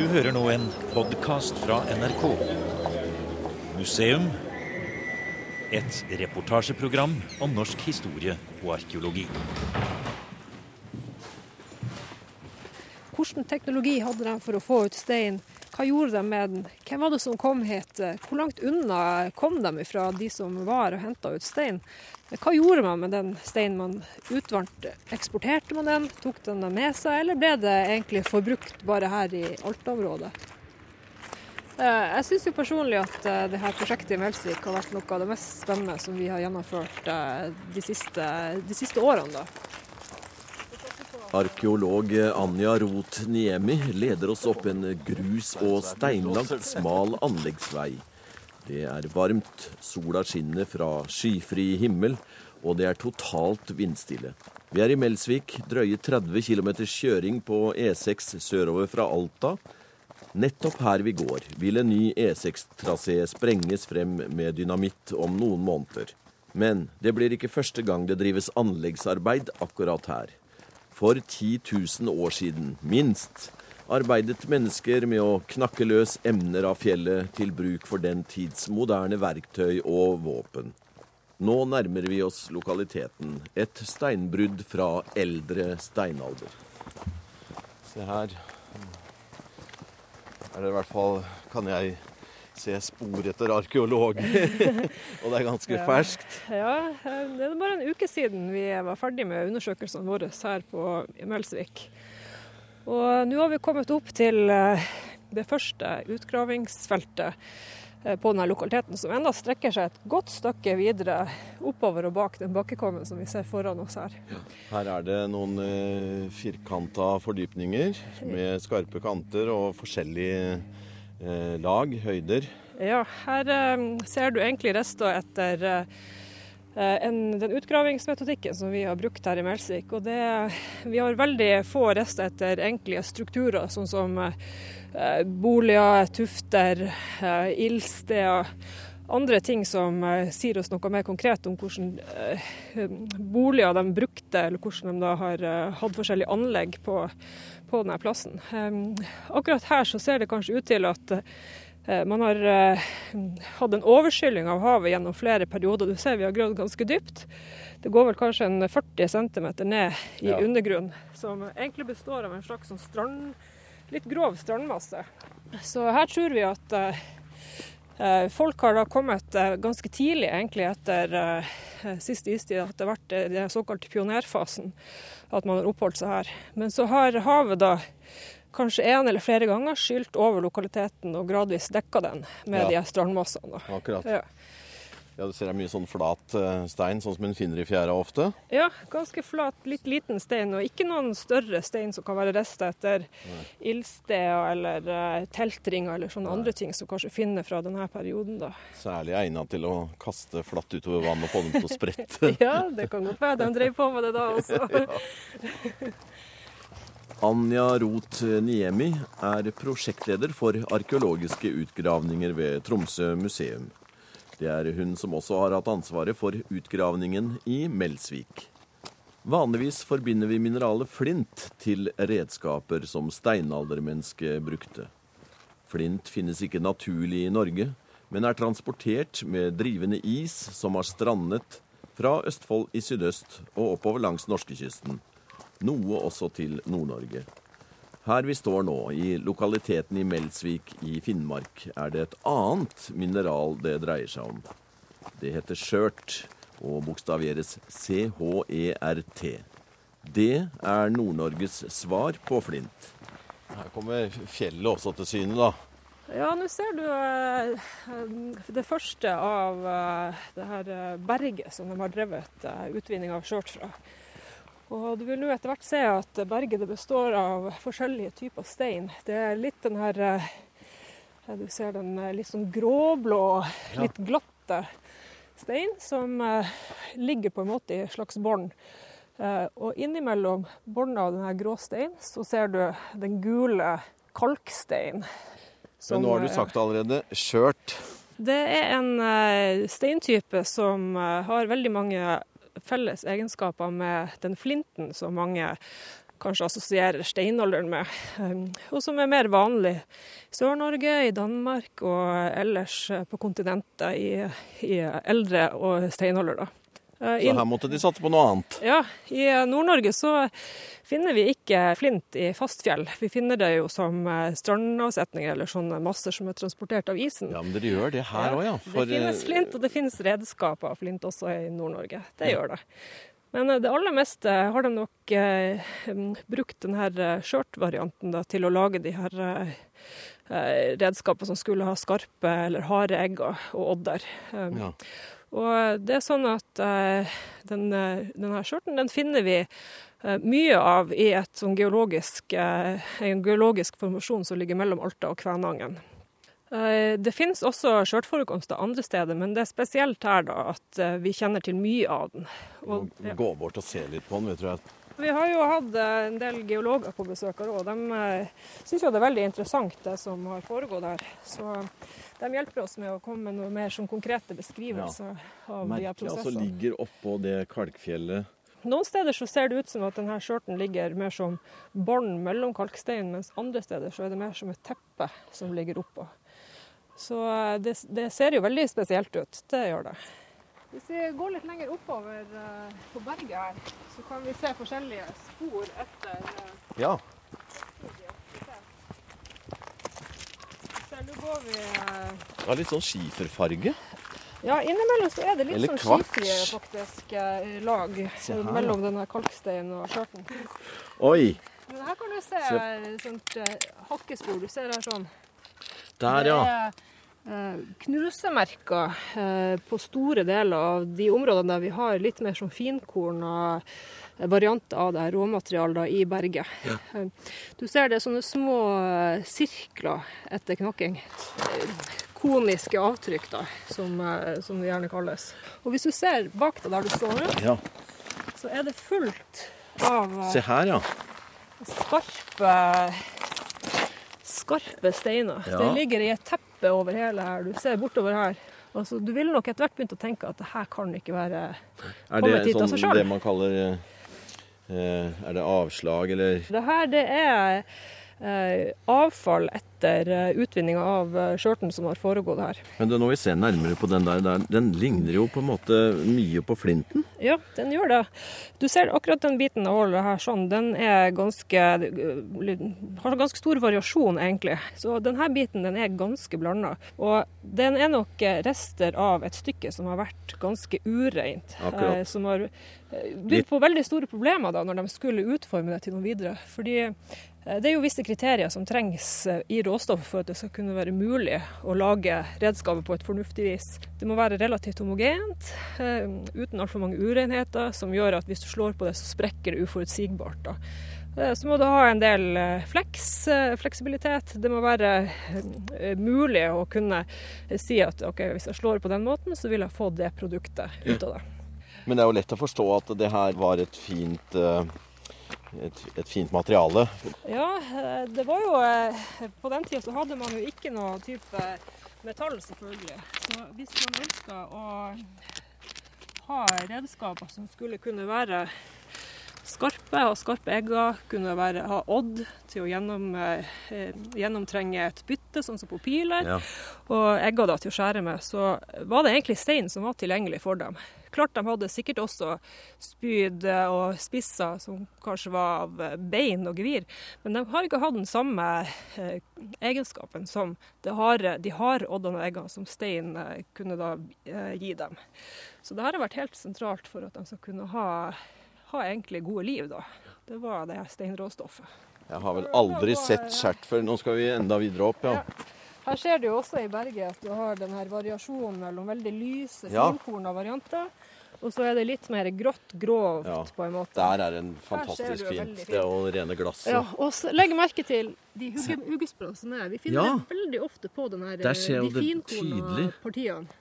Du hører nå en podkast fra NRK. Museum. Et reportasjeprogram om norsk historie og arkeologi. Hvilken teknologi hadde de for å få ut stein? Hva gjorde de med den? Hvem var det som kom hit? Hvor langt unna kom de fra de som var og henta ut stein? Hva gjorde man med den steinen man utvant? Eksporterte man den, tok den med seg, eller ble det egentlig forbrukt bare her i Alta-området? Eh, jeg syns jo personlig at eh, det her prosjektet i Melsvik har vært noe av det mest spennende som vi har gjennomført eh, de siste, de siste årene. da. Arkeolog Anja Roth Niemi leder oss opp en grus- og steinlagt smal anleggsvei. Det er varmt, sola skinner fra skyfri himmel, og det er totalt vindstille. Vi er i Melsvik, drøye 30 km kjøring på E6 sørover fra Alta. Nettopp her vi går, vil en ny E6-trasé sprenges frem med dynamitt om noen måneder. Men det blir ikke første gang det drives anleggsarbeid akkurat her. For 10 000 år siden, minst, arbeidet mennesker med å knakke løs emner av fjellet til bruk for den tids moderne verktøy og våpen. Nå nærmer vi oss lokaliteten, et steinbrudd fra eldre steinalder. Se her er det i hvert fall, kan jeg se spor etter arkeologer. og det er ganske ja. ferskt. Ja, det er bare en uke siden vi var ferdig med undersøkelsene våre her på Melsvik. Og nå har vi kommet opp til eh, det første utgravingsfeltet eh, på denne lokaliteten, som enda strekker seg et godt stykke videre oppover og bak den bakkekommen som vi ser foran oss her. Ja. Her er det noen eh, firkanta fordypninger med skarpe kanter og forskjellige lag, høyder. Ja, her eh, ser du egentlig rester etter eh, en, den utgravingsmetodikken som vi har brukt her i Melsvik. Og det, vi har veldig få rester etter enkle strukturer, sånn som eh, boliger, tufter, eh, ildsteder. Andre ting som uh, sier oss noe mer konkret om hvordan uh, boliger de brukte, eller hvordan de da har uh, hatt forskjellige anlegg på, på denne plassen. Um, akkurat her så ser det kanskje ut til at man har hatt en overskylling av havet gjennom flere perioder. Du ser vi har gravd ganske dypt. Det går vel kanskje en 40 cm ned i ja. undergrunnen, som egentlig består av en slags sånn strand, litt grov strandmasse. Så her tror vi at Folk har da kommet ganske tidlig, egentlig etter siste istid, at det har vært den såkalte pionerfasen at man har oppholdt seg her. Men så har havet da kanskje en eller flere ganger skylt over lokaliteten og gradvis dekka den med ja. de strandmassene. Akkurat. Ja. Ja, Du ser det er mye sånn flat uh, stein, sånn som en finner i fjæra ofte? Ja, ganske flat, litt liten stein, og ikke noen større stein som kan være rester etter ildsteder eller uh, teltringer eller sånne Nei. andre ting som kanskje finner fra denne perioden. da. Særlig egnet til å kaste flatt utover vann og få dem til å sprette. ja, det kan godt være de drev på med det da også. Anja Roth Niemi er prosjektleder for arkeologiske utgravninger ved Tromsø museum. Det er hun som også har hatt ansvaret for utgravningen i Melsvik. Vanligvis forbinder vi mineralet flint til redskaper som steinaldermennesket brukte. Flint finnes ikke naturlig i Norge, men er transportert med drivende is som har strandet fra Østfold i sydøst og oppover langs norskekysten. Noe også til Nord-Norge. Her vi står nå, i lokaliteten i Melsvik i Finnmark, er det et annet mineral det dreier seg om. Det heter skjørt og bokstaveres CHERT. Det er Nord-Norges svar på flint. Her kommer fjellet også til syne, da. Ja, nå ser du uh, det første av uh, det her berget som de har drevet utvinning av skjørt fra. Og du vil nå etter hvert se at berget består av forskjellige typer stein. Det er litt den her eh, Du ser den eh, litt sånn gråblå, litt glatte stein som eh, ligger på en måte i et slags bånd. Og innimellom båndet av denne grå steinen så ser du den gule kalkstein. Men nå har du sagt det allerede. Skjørt. Det er en steintype som har veldig mange felles egenskaper med den flinten som mange kanskje assosierer steinalderen med, um, og som er mer vanlig i Sør-Norge, i Danmark og ellers på kontinentet i, i eldre og steinalder. da. Uh, så her måtte de satse på noe annet? Ja, i Nord-Norge så finner vi ikke flint i fastfjell. Vi finner det jo som uh, strandavsetninger eller sånne masser som er transportert av isen. Ja, Men dere gjør det her òg, ja? For... Det finnes flint, og det finnes redskaper av flint også i Nord-Norge. Det ja. gjør det. Men eh, det aller meste har de nok eh, brukt denne eh, skjørt-varianten til å lage de her eh, eh, redskapene som skulle ha skarpe eller harde egg og odder. Um, ja. Og det er sånn at eh, den, denne skjørten den finner vi mye av i sånn geologisk, en geologisk formasjon som ligger mellom Alta og Kvænangen. Eh, det finnes også skjørtforekomster andre steder, men det er spesielt her da at eh, vi kjenner til mye av den. Og, ja. Gå bort og se litt på den, tror jeg. Vi har jo hatt eh, en del geologer på besøk her òg. De syns jo det er veldig interessant det som har foregått her. Så de hjelper oss med å komme med noe mer sånn konkrete beskrivelser ja. av Merkelig, de prosessene. altså ligger oppå det kalkfjellet. Noen steder så ser det ut som at denne skjørten ligger mer som bånd mellom kalksteinen, mens andre steder så er det mer som et teppe som ligger oppå. Så eh, det, det, ser jo veldig spesielt ut. Det gjør det. Hvis vi går litt lenger oppover uh, på berget her, så kan vi se forskjellige spor etter Ja. Ja. nå går vi ja, Det har litt sånn skiferfarge. Ja, innimellom så er det litt Eller sånn skifrie faktisk lag mellom denne kalksteinen og skjørten. Oi! Men her kan du se, se. sånt hakkespor. Du ser her sånn. Der, ja. Eh, knusemerker eh, på store deler av de områdene der vi har litt mer sånn finkorn og eh, varianter av det her råmaterialet i berget. Ja. Du ser det er sånne små sirkler etter knakking. Koniske avtrykk, da, som, som det gjerne kalles. Og hvis du ser bak deg der du står nå, ja. så er det fullt av Se her, ja. skarpe skarpe steiner. Ja. Det ligger i et teppe over hele her. Du ser bortover her. Altså, du ville nok etter hvert begynt å tenke at det her kan ikke være kommet hit av seg sjøl. Er det sånn det man kaller eh, Er det avslag, eller? Det her, det er Eh, avfall etter eh, utvinninga av eh, skjørten som har foregått her. Men når vi ser nærmere på den der, den ligner jo på en måte mye på flinten? Ja, den gjør det. Du ser akkurat den biten av hullet her sånn, den er ganske har ganske stor variasjon, egentlig. Så denne biten den er ganske blanda. Og den er nok rester av et stykke som har vært ganske ureint. Akkurat. Som har bydd på veldig store problemer da, når de skulle utforme det til noe videre. Fordi Eh, det er jo visse kriterier som trengs eh, i råstoffet for at det skal kunne være mulig å lage redskapet på et fornuftig vis. Det må være relativt homogent, eh, uten altfor mange urenheter, som gjør at hvis du slår på det, så sprekker det uforutsigbart. Da. Så må du ha en del fleks, fleksibilitet. Det må være mulig å kunne si at ok, hvis jeg slår på den måten, så vil jeg få det produktet ut av det. Men det er jo lett å forstå at det her var et fint et, et, fint materiale. Ja, eh, det var jo eh, På den tida så hadde man jo ikke noe type metall, selvfølgelig. Så hvis man ønska å ha redskaper som skulle kunne være skarpe, ha skarpe egger, kunne være, ha odd til å gjennom, eh, gjennomtrenge et bytte, sånn som på piler, ja. og egger da til å skjære med, så var det egentlig stein som var tilgjengelig for dem. Klart de hadde sikkert også spyd og spisser som kanskje var av bein og gevir, men de har ikke hatt den samme eh, egenskapen som harde, de harde oddene og eggene som stein eh, kunne da eh, gi dem. Så det har vært helt sentralt for at de skal kunne ha, ha egentlig gode liv, da. Det var det steinråstoffet. Jeg har vel aldri sett skjert før. Nå skal vi enda videre opp, ja. Her ser du også i berget at du har denne variasjonen mellom veldig lyse, ja. finkorna varianter, og så er det litt mer grått, grovt ja. på en måte. Der er en fantastisk fint. fint. Det og rene glasset. Ja, og legg merke til de huggesprøene som er. Vi finner ja. det veldig ofte på denne, de finkorna partiene.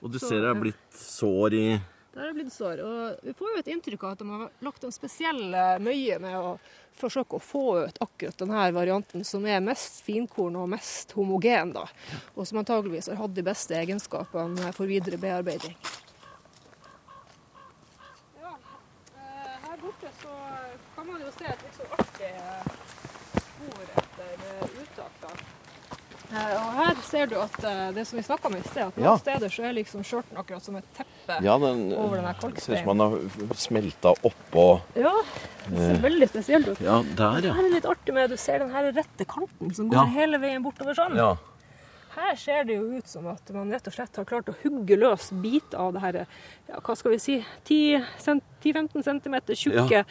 Og du så, ser det er blitt sår i Der har det blitt sår. Og vi får jo et inntrykk av at de har lagt en spesiell eh, møye med å forsøke å få ut akkurat denne varianten som er mest finkorn og mest homogen, da. Og som antageligvis har hatt de beste egenskapene for videre bearbeiding. Ja, eh, her borte så kan man jo se et litt så artig spor etter eh, uttak. da. Eh, Og her ser du at eh, det som vi snakka om i sted, at noen Ja. steder så er liksom skjørten akkurat som et teppe. Ja, den Over den her ser ut som man har smelta oppå Ja, det ser veldig spesielt ut. Ja, der, Det er litt artig med, du ser den her rette kanten som går Ja. hele veien bortover sånn. Ja. Her ser det jo ut som at man rett og slett har klart å hugge løs biter av det her, ja, hva skal vi si, 10-15 cm tjukke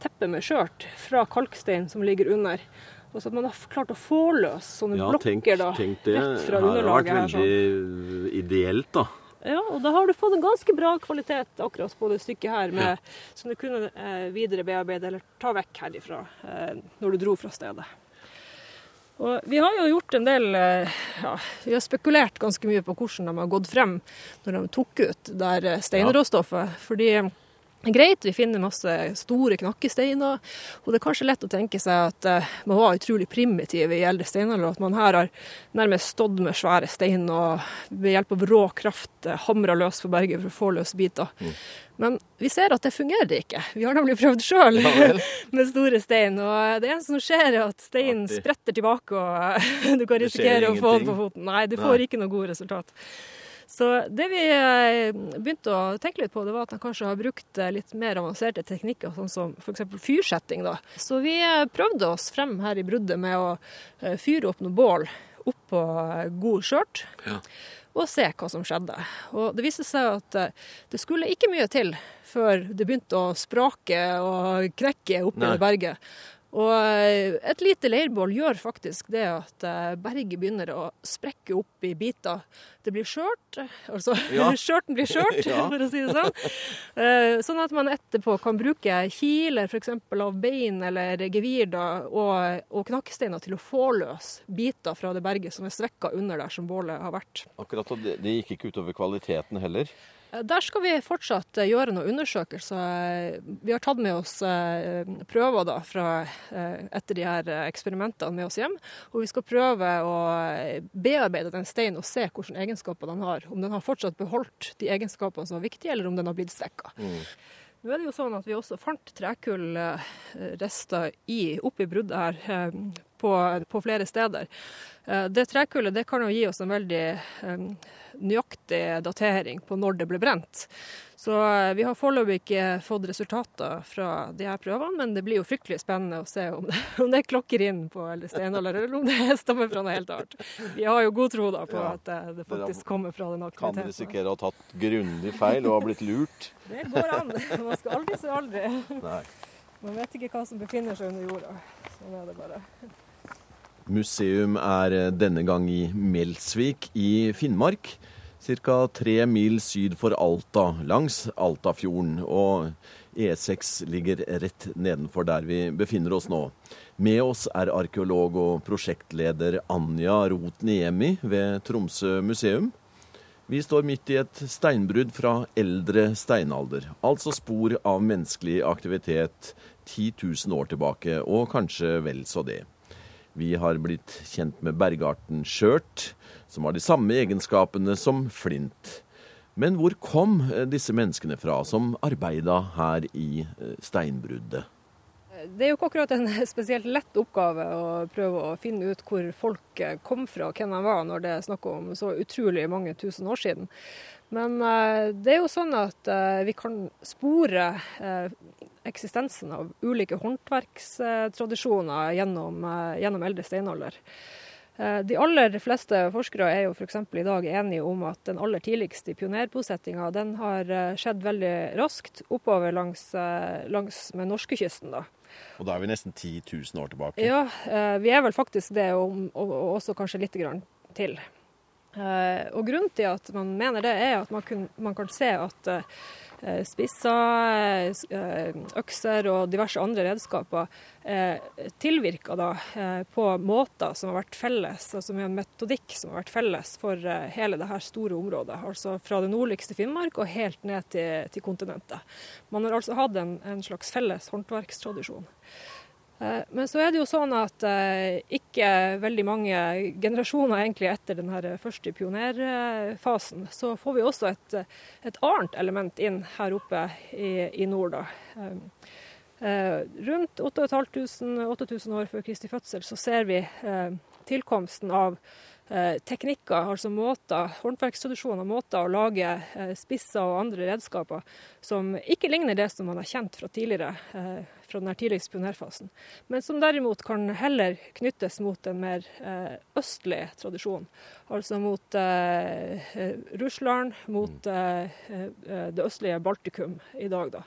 teppet med skjørt fra kalkstein som ligger under. Og så at man har klart å få løs sånne Ja, blokker tenk, da, tenk det. rett fra har det vært veldig her. Sånn. veldig ideelt, da. Ja, og da har du fått en ganske bra kvalitet akkurat på det stykket her, med, som du kunne eh, videre bearbeide eller ta vekk herifra eh, når du dro fra stedet. Og vi har jo gjort en del eh, ja, Vi har spekulert ganske mye på hvordan de har gått frem når de tok ut det her eh, steinråstoffet. Fordi det er greit, vi finner masse store knakkesteiner, og det er kanskje lett å tenke seg at eh, man var utrolig primitiv i eldre steinalder, og at man her har nærmest stått med svære stein og ved hjelp av rå kraft eh, hamra løs på berget for å få løs biter. Men vi ser at det fungerer ikke. Vi har nemlig prøvd sjøl med store stein, og det eneste som skjer er at steinen spretter tilbake, og du kan risikere å få den på foten. Nei, du Nei. får ikke noe godt resultat. Så det vi eh, begynte å tenke litt på, det var at de kanskje har brukt eh, litt mer avanserte teknikker, sånn som f.eks. fyrsetting. da. Så vi eh, prøvde oss frem her i bruddet med å fyre opp noe bål oppå god skjørt. Ja. Og se hva som skjedde. Og det viste seg at det skulle ikke mye til før det begynte å sprake og knekke oppi i berget. Og eh, et lite leirbål gjør faktisk det at eh, berget begynner å sprekke opp i biter. Det blir skjørt, altså Ja. skjørten blir skjørt, Ja. for å si det sånn. Eh, Sånn at man etterpå kan bruke kiler f.eks. av bein eller gevir og, og knakksteiner til å få løs biter fra det berget som er svekka under der som bålet har vært. Akkurat, og det, det gikk ikke utover kvaliteten heller. Eh, Der skal vi fortsatt eh, gjøre noen undersøkelser. Eh, Vi har tatt med oss prøver da fra, etter de her eksperimentene med oss hjem. Og vi skal prøve å bearbeide den steinen og se hvilke egenskaper den har. Om den har fortsatt beholdt de egenskapene som var viktige, eller om den har blitt svekka. Nå er det jo sånn at vi også fant trekullrester i, oppi bruddet her på, på flere steder. Eh, Det trekullet det kan jo gi oss en veldig eh, nøyaktig datering på når det ble brent. Så eh, vi har foreløpig ikke fått resultater fra de her prøvene, men det blir jo fryktelig spennende å se om det, om det klokker inn på eller steinalder, eller om det stammer fra noe helt annet. Vi har jo god tro da på Ja. at det faktisk kommer fra den aktiviteten. Kan risikere å ha tatt grundig feil og ha blitt lurt. Det går an. Man skal aldri si aldri. Nei. Man vet ikke hva som befinner seg under jorda. Sånn er det bare. Museum er eh, denne gang i Melsvik i Finnmark. Ca. tre mil syd for Alta, langs Altafjorden. Og E6 ligger rett nedenfor der vi befinner oss nå. Med oss er arkeolog og prosjektleder Anja Rot-Niemi ved Tromsø museum. Vi står midt i et steinbrudd fra eldre steinalder, altså spor av menneskelig aktivitet 10 000 år tilbake, og kanskje vel så det. Vi har blitt kjent med bergarten skjørt, som har de samme egenskapene som flint. Men hvor kom eh, disse menneskene fra som arbeida her i eh, steinbruddet? Det er jo ikke akkurat en spesielt lett oppgave å prøve å finne ut hvor folk eh, kom fra, hvem de var, når det er snakk om så utrolig mange tusen år siden. Men eh, det er jo sånn at eh, vi kan spore eh, eksistensen av ulike håndverkstradisjoner gjennom, gjennom eldre steinalder. De aller fleste forskere er jo f.eks. i dag enige om at den aller tidligste pionerbosettinga den har skjedd veldig raskt oppover langs, langs med norskekysten. da. Og da er vi nesten 10 000 år tilbake. Ja, vi er vel faktisk det, og, og, og også kanskje litt grann til. Eh, og grunnen til at man mener det, er at man, kun, man kan se at eh, spisser, eh, økser og diverse andre redskaper tilvirker da på måter som har vært felles, altså med en metodikk som har vært felles for hele dette store området. Altså fra det nordligste Finnmark og helt ned til, til kontinentet. Man har altså hatt en, en slags felles håndverkstradisjon. Eh, Men så er det jo sånn at eh, ikke veldig mange generasjoner egentlig etter den første pionerfasen, så får vi også et, et annet element inn her oppe i, i nord. Da. Eh, rundt 8500-8000 år før Kristi fødsel så ser vi tilkomsten av teknikker, altså måter, håndverkstradisjoner, måter å lage eh, spisser og andre redskaper som ikke ligner det som man har kjent fra tidligere, eh, fra den tidligste pionerfasen, men som derimot kan heller knyttes mot en mer østlig tradisjon. Altså mot Russland, mot det østlige Baltikum i dag, da.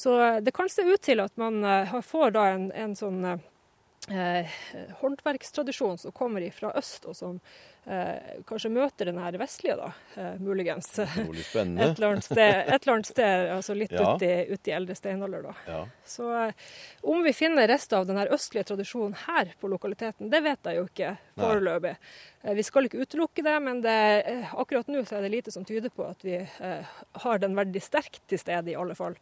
Så det kan se ut til at man får da en, en sånn eh, håndverkstradisjon som kommer fra øst, og som eh, kanskje møter den her vestlige, da, eh, muligens. spennende. Et eller annet sted, eller annet sted altså litt ja. uti, ut eldre steinalder, da. Ja. Så eh, om vi finner rester av den her østlige tradisjonen her på lokaliteten, det vet jeg jo ikke foreløpig. Eh, vi skal ikke utelukke det, men det, eh, akkurat nå så er det lite som tyder på at vi har den veldig sterkt til stede, i alle fall.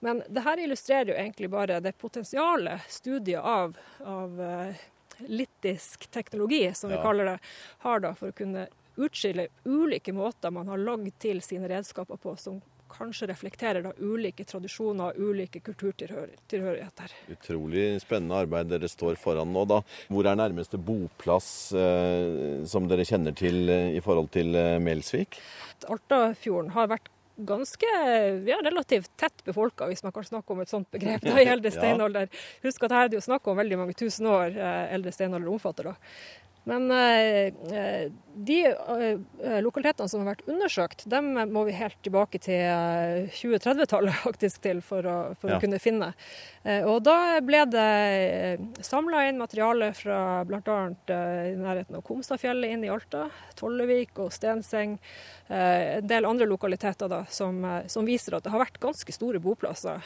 Men det her illustrerer jo egentlig bare det potensialet studiet av, av uh, littisk teknologi, som vi ja. kaller det, har da for å kunne utskille ulike måter man har lagd til sine redskaper på, som kanskje reflekterer da ulike tradisjoner og ulike kulturtilhørigheter. Utrolig spennende arbeid dere står foran nå. da. Hvor er nærmeste boplass eh, som dere kjenner til eh, i forhold til eh, Melsvik? Altafjorden har vært ganske ja, relativt tett befolka, hvis man kan snakke om et sånt begrep da, i eldre steinalder. Husk at her er det jo snakk om veldig mange tusen år eh, eldre steinalder omfatter. da. Men eh, eh, de eh, lokalitetene som har vært undersøkt, dem må vi helt tilbake til 2030-tallet faktisk til for, å, for ja. å, kunne finne. Og da ble det samla inn materiale fra bl.a. i nærheten av Komstadfjellet inn i Alta, Tollevik og Stenseng. En del andre lokaliteter da, som, som, viser at det har vært ganske store boplasser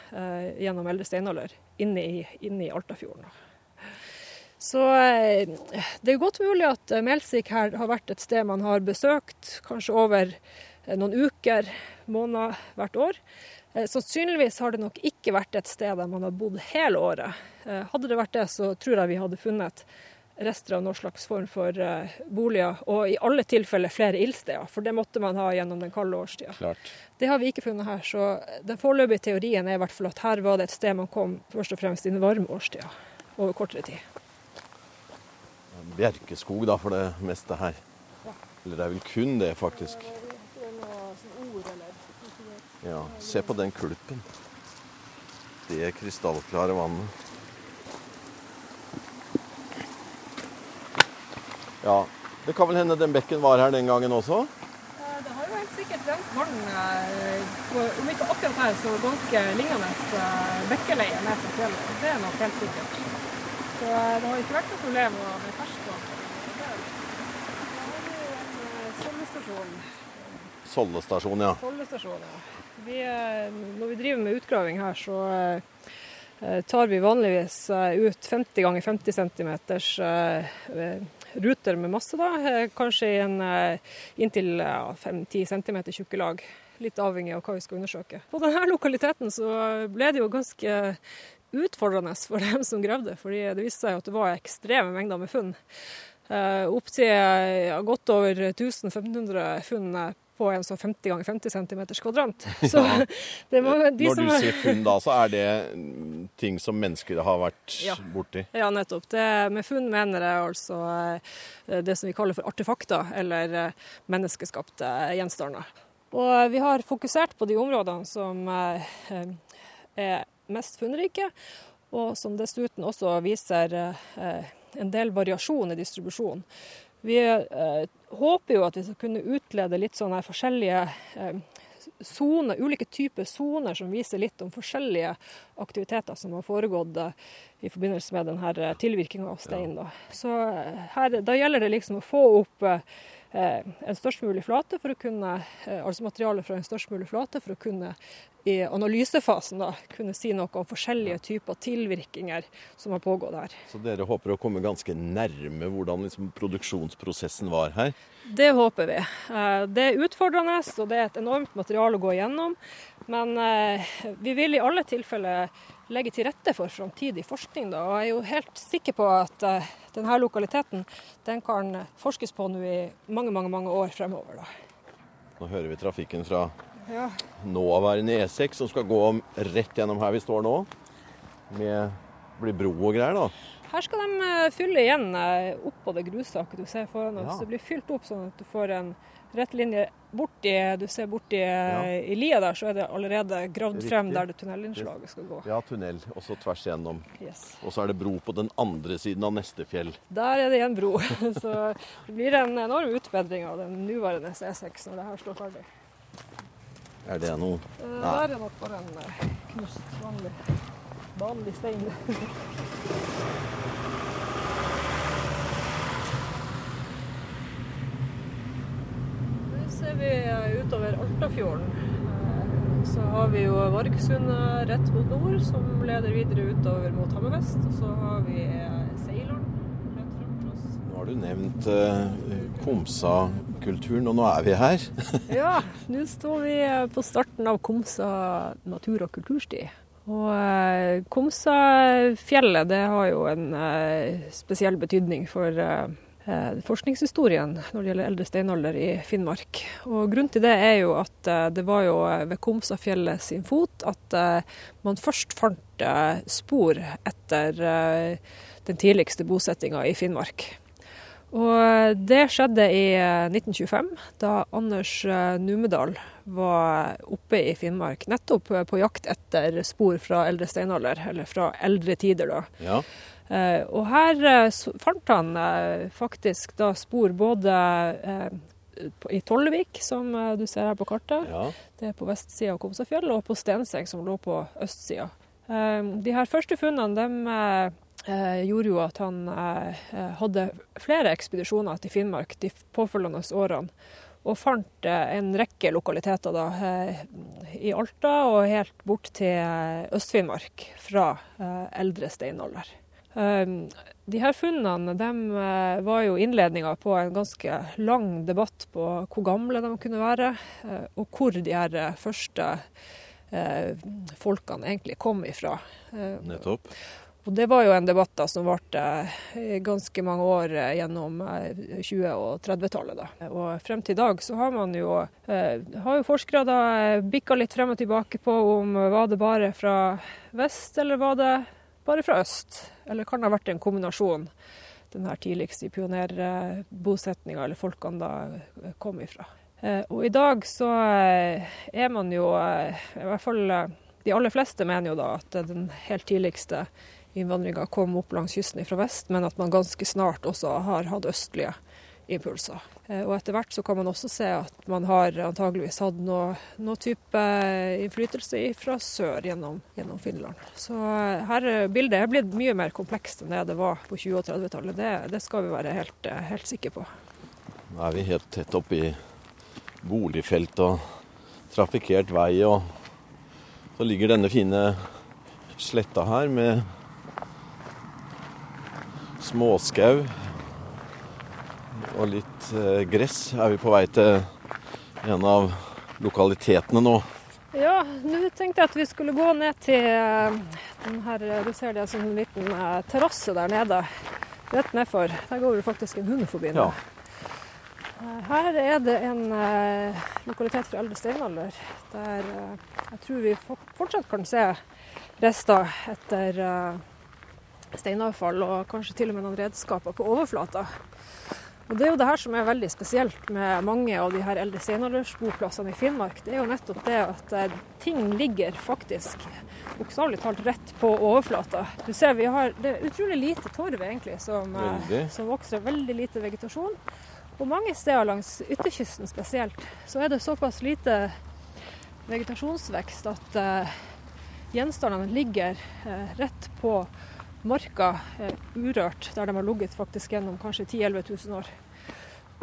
gjennom eldre steinalder inne i, inne i Altafjorden. Så eh, det er godt mulig at Melsik Melsvik her har vært et sted man har besøkt kanskje over eh, noen uker, måneder hvert år. Sannsynligvis har det nok ikke vært et sted der man har bodd hele året. Hadde det vært det, så tror jeg vi hadde funnet rester av noen slags form for boliger, og i alle tilfeller flere ildsteder, for det måtte man ha gjennom den kalde årstida. Klart. Det har vi ikke funnet her, så den foreløpige teorien er i hvert fall at her var det et sted man kom først og fremst i den varme årstida, over kortere tid bjerkeskog da, for det meste her. Eller det er vel kun det, faktisk. Ja, se på den kulpen. Det krystallklare vannet. Ja, det kan vel hende den bekken var her den gangen også? Det har jo helt sikkert rent vann, eh, om ikke akkurat her, så ganske lignende eh, bekkeleie ned fra fjellet. Det er nok helt sikkert. Så det har ikke vært noe problem med ferskvann. Sollestasjon, ja. Sollestasjon, ja. Vi, eh, når vi driver med utgraving her, så eh, tar vi vanligvis eh, ut 50 ganger 50 cm ruter med masse, da. Kanskje en inntil 5-10 cm tjukke lag. Litt avhengig av hva vi skal undersøke. På denne lokaliteten så ble det jo ganske utfordrende for dem som gravde, fordi det viste seg at det var ekstreme mengder med funn. Uh, Opptil ja, godt over 1500 funn på en sånn 50 ganger 50 cm kvadrant. Så ja. mange, Når du sier funn da, så er det ting som mennesker har vært ja. borti? Ja, nettopp. Det, med funn mener jeg altså eh, det som vi kaller for artefakter, eller eh, menneskeskapte gjenstander. Og vi har fokusert på de områdene som eh, er mest funnrike, og som dessuten også viser en del variasjon i distribusjon. Vi eh, håper jo at vi skal kunne utlede litt sånne forskjellige soner, eh, ulike typer soner som viser litt om forskjellige aktiviteter som har foregått eh, i forbindelse med denne eh, tilvirkinga av stein. Da. Så her, da gjelder det liksom å få opp en størst mulig flate for å kunne, altså materialet fra en størst mulig flate for å kunne i analysefasen da, kunne si noe om forskjellige typer tilvirkninger som har pågått her. Så dere håper å komme ganske nærme hvordan liksom produksjonsprosessen var her? Det håper vi. Eh, det er utfordrende, og det er et enormt materiale å gå igjennom. Men eh, vi vil i alle tilfeller legge til rette for framtidig forskning. Da. Og jeg er jo helt sikker på at eh, denne lokaliteten den kan forskes på nå i mange, mange, mange år fremover. Da. Nå hører vi trafikken fra ja. nåværende E6 som skal gå rett gjennom her vi står nå. med blir bro og greier, da. Her skal de eh, fylle igjen eh, oppå det grustaket du ser foran oss. Ja. Det blir fylt opp sånn at du får en rett linje borti Du ser borti Ja. eh, i lia der, så er det allerede gravd frem der det tunnelinnslaget skal gå. Ja, tunnel, og så tvers igjennom. Yes. Og så er det bro på den andre siden av neste fjell. Der er det igjen bro. Så det blir en enorm utbedring av den nåværende E6 når det her står ferdig. Er det noe Eh, Nei. Der er nok bare en eh, knust, vanlig, vanlig stein. Nå ser vi eh, utover Altafjorden. Eh, Så har vi jo Vargsundet rett mot nord, som leder videre utover mot Hammerfest. Og så har vi eh, Ceylon rett framfor oss. Nå har du nevnt eh, Komsa-kulturen, og nå er vi her. Ja, nå står vi eh, på starten av Komsa natur- og kultursti. Og eh, Komsafjellet det har jo en eh, spesiell betydning for eh, forskningshistorien når det gjelder eldre steinalder i Finnmark. Og Grunnen til det er jo at eh, det var jo eh, ved Komsafjellet sin fot at man først fant spor etter den tidligste bosettinga i Finnmark. Og det skjedde i eh, 1925, da Anders eh, Numedal var oppe i Finnmark, nettopp eh, på jakt etter spor fra eldre steinalder, eller fra eldre tider, da. Ja, Eh, Og her eh, fant han eh, faktisk da spor både eh, i Tollevik, som eh, du ser her på kartet, ja. det er på vestsida av Komsafjell, og på Stenseng, som lå på østsida. Eh, De her første funnene de, eh, gjorde jo at han eh, hadde flere ekspedisjoner til Finnmark de påfølgende årene. Og fant eh, en rekke lokaliteter da, eh, i Alta og helt bort til eh, Øst-Finnmark fra eh, eldre steinalder. Eh, De her funnene de eh, var jo innledninga på en ganske lang debatt på hvor gamle de kunne være, eh, og hvor de her eh, første eh, folkene egentlig kom ifra. Eh, Nettopp. Og det var jo en debatt da som varte ganske mange år eh, gjennom eh, 20- og 30-tallet. da. Og frem til i dag så har man jo, eh, har jo forskere da eh, bikka litt frem og tilbake på om eh, var det bare fra vest, eller var det bare fra øst? Eller kan det ha vært en kombinasjon? Den her tidligste pionerbosetninga, eller folkene da eh, kom ifra. Eh, Og i dag så eh, er man jo, eh, i hvert fall eh, de aller fleste mener jo da at den helt tidligste innvandringa kom opp langs kysten fra vest, men at man ganske snart også har hatt østlige impulser. Eh, Og etter hvert så kan man også se at man har antageligvis hatt noe, noe type innflytelse fra sør gjennom, gjennom Finland. Så eh, her er bildet er blitt mye mer komplekst enn det det var på 20- og 30-tallet. Det, det skal vi være helt, eh, helt sikre på. Nå er vi helt tett oppi boligfelt og trafikkert vei, og så ligger denne fine sletta her med småskau og litt eh, gress. Er vi på vei til en av lokalitetene nå? Ja, nå tenkte jeg at vi skulle gå ned til eh, den her, du ser det som en liten eh, terrasse der nede. Rett nedfor. Der går det faktisk en hund forbi nå. Ja. Her er det en eh, lokalitet fra eldre steinalder, der eh, jeg tror vi fortsatt kan se rester etter eh, steinavfall, og kanskje til og med noen redskaper på overflata. Og Det er jo det her som er veldig spesielt med mange av de her eldre steinaldersboplassene i Finnmark. Det er jo nettopp det at eh, ting ligger faktisk bokstavelig talt rett på overflata. Du ser vi har, Det er utrolig lite torv egentlig som, eh, som vokser. Veldig lite vegetasjon. Og mange steder langs ytterkysten spesielt, så er det såpass lite vegetasjonsvekst at uh, gjenstandene ligger uh, rett på marka urørt, der de har ligget faktisk gjennom kanskje 10 000-11 000 år.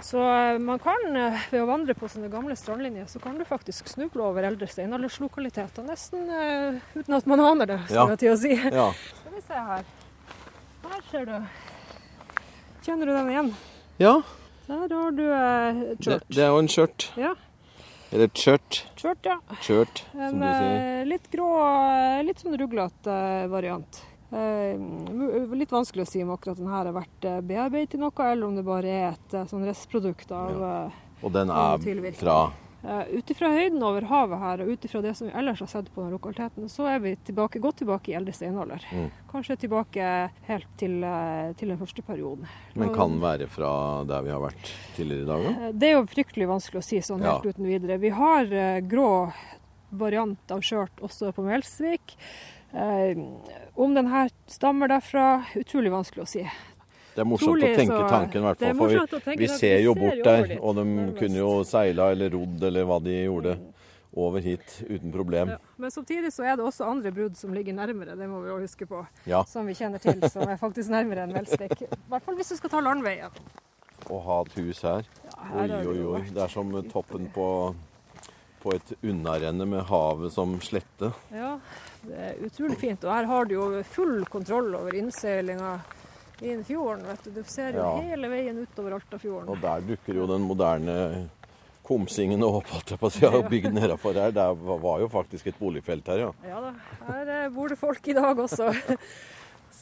Så eh, man kan, eh, ved å vandre på sånne gamle strandlinjer, så kan du faktisk snuble over eldre steinalderslokaliteter, nesten uh, uten at man aner det, Ja. skal jeg til å si. Ja. Skal vi se her. Her ser du. Kjenner du den igjen? ja Der har du eh, det, churt. det er jo en skjørt. Ja, Eller et skjørt. churt, ja. Skjørt, som En du sier. litt grå, litt sånn ruglete variant. Eh, litt vanskelig å si om akkurat den her har vært eh, bearbeidet i noe, eller om det bare er et eh, sånn restprodukt av ja. Og den er fra ut ifra høyden over havet her, og ut ifra det som vi ellers har sett på den lokaliteten, så er vi tilbake, godt tilbake i eldre steinalder. Mm. Kanskje tilbake helt til, til, den første perioden. Men kan være fra der vi har vært tidligere i dag? Uh, det er jo fryktelig vanskelig å si sånn helt ja. uten videre. Vi har grå variant av skjørt også på Melsvik. Om den her stammer derfra, utrolig vanskelig å si. Det er morsomt Trolig, å tenke tanken, hvert fall. For vi, vi ser jo bort der, og de kunne jo seila eller rodd eller hva de gjorde. Over hit uten problem. Ja. Men samtidig så er det også andre brudd som ligger nærmere, det må vi òg huske på. Ja. Som vi kjenner til, som er faktisk nærmere enn velstek I hvert fall hvis du skal ta landveien. Å ha et hus her. Ja, her oi, oi, oi. Det er som toppen på, på et unnarenne med havet som slette. Ja, det er utrolig fint. Og her har du jo full kontroll over innseilinga inn fjorden. vet Du Du ser jo ja. hele veien utover Altafjorden. Og der dukker jo den moderne komsingen opp, holdt jeg på å si, og bygd nedafor her. Det var jo faktisk et boligfelt her, ja. Ja da. Her eh, bor det folk i dag også.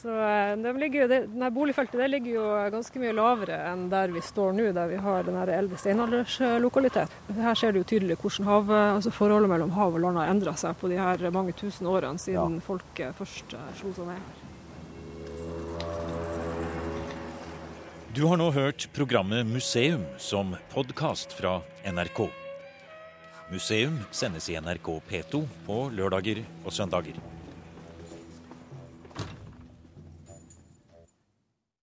Så eh, ligger, denne Boligfeltet det ligger jo ganske mye lavere enn der vi står nå, der vi har den eldre steinalderslokaliteten. Her ser du jo tydelig hvordan hav, altså forholdet mellom hav og land har endra seg på de her mange tusen årene siden ja. folket først eh, slo seg ned her. Du har nå hørt programmet Museum som podkast fra NRK. Museum sendes i NRK P2 på lørdager og søndager.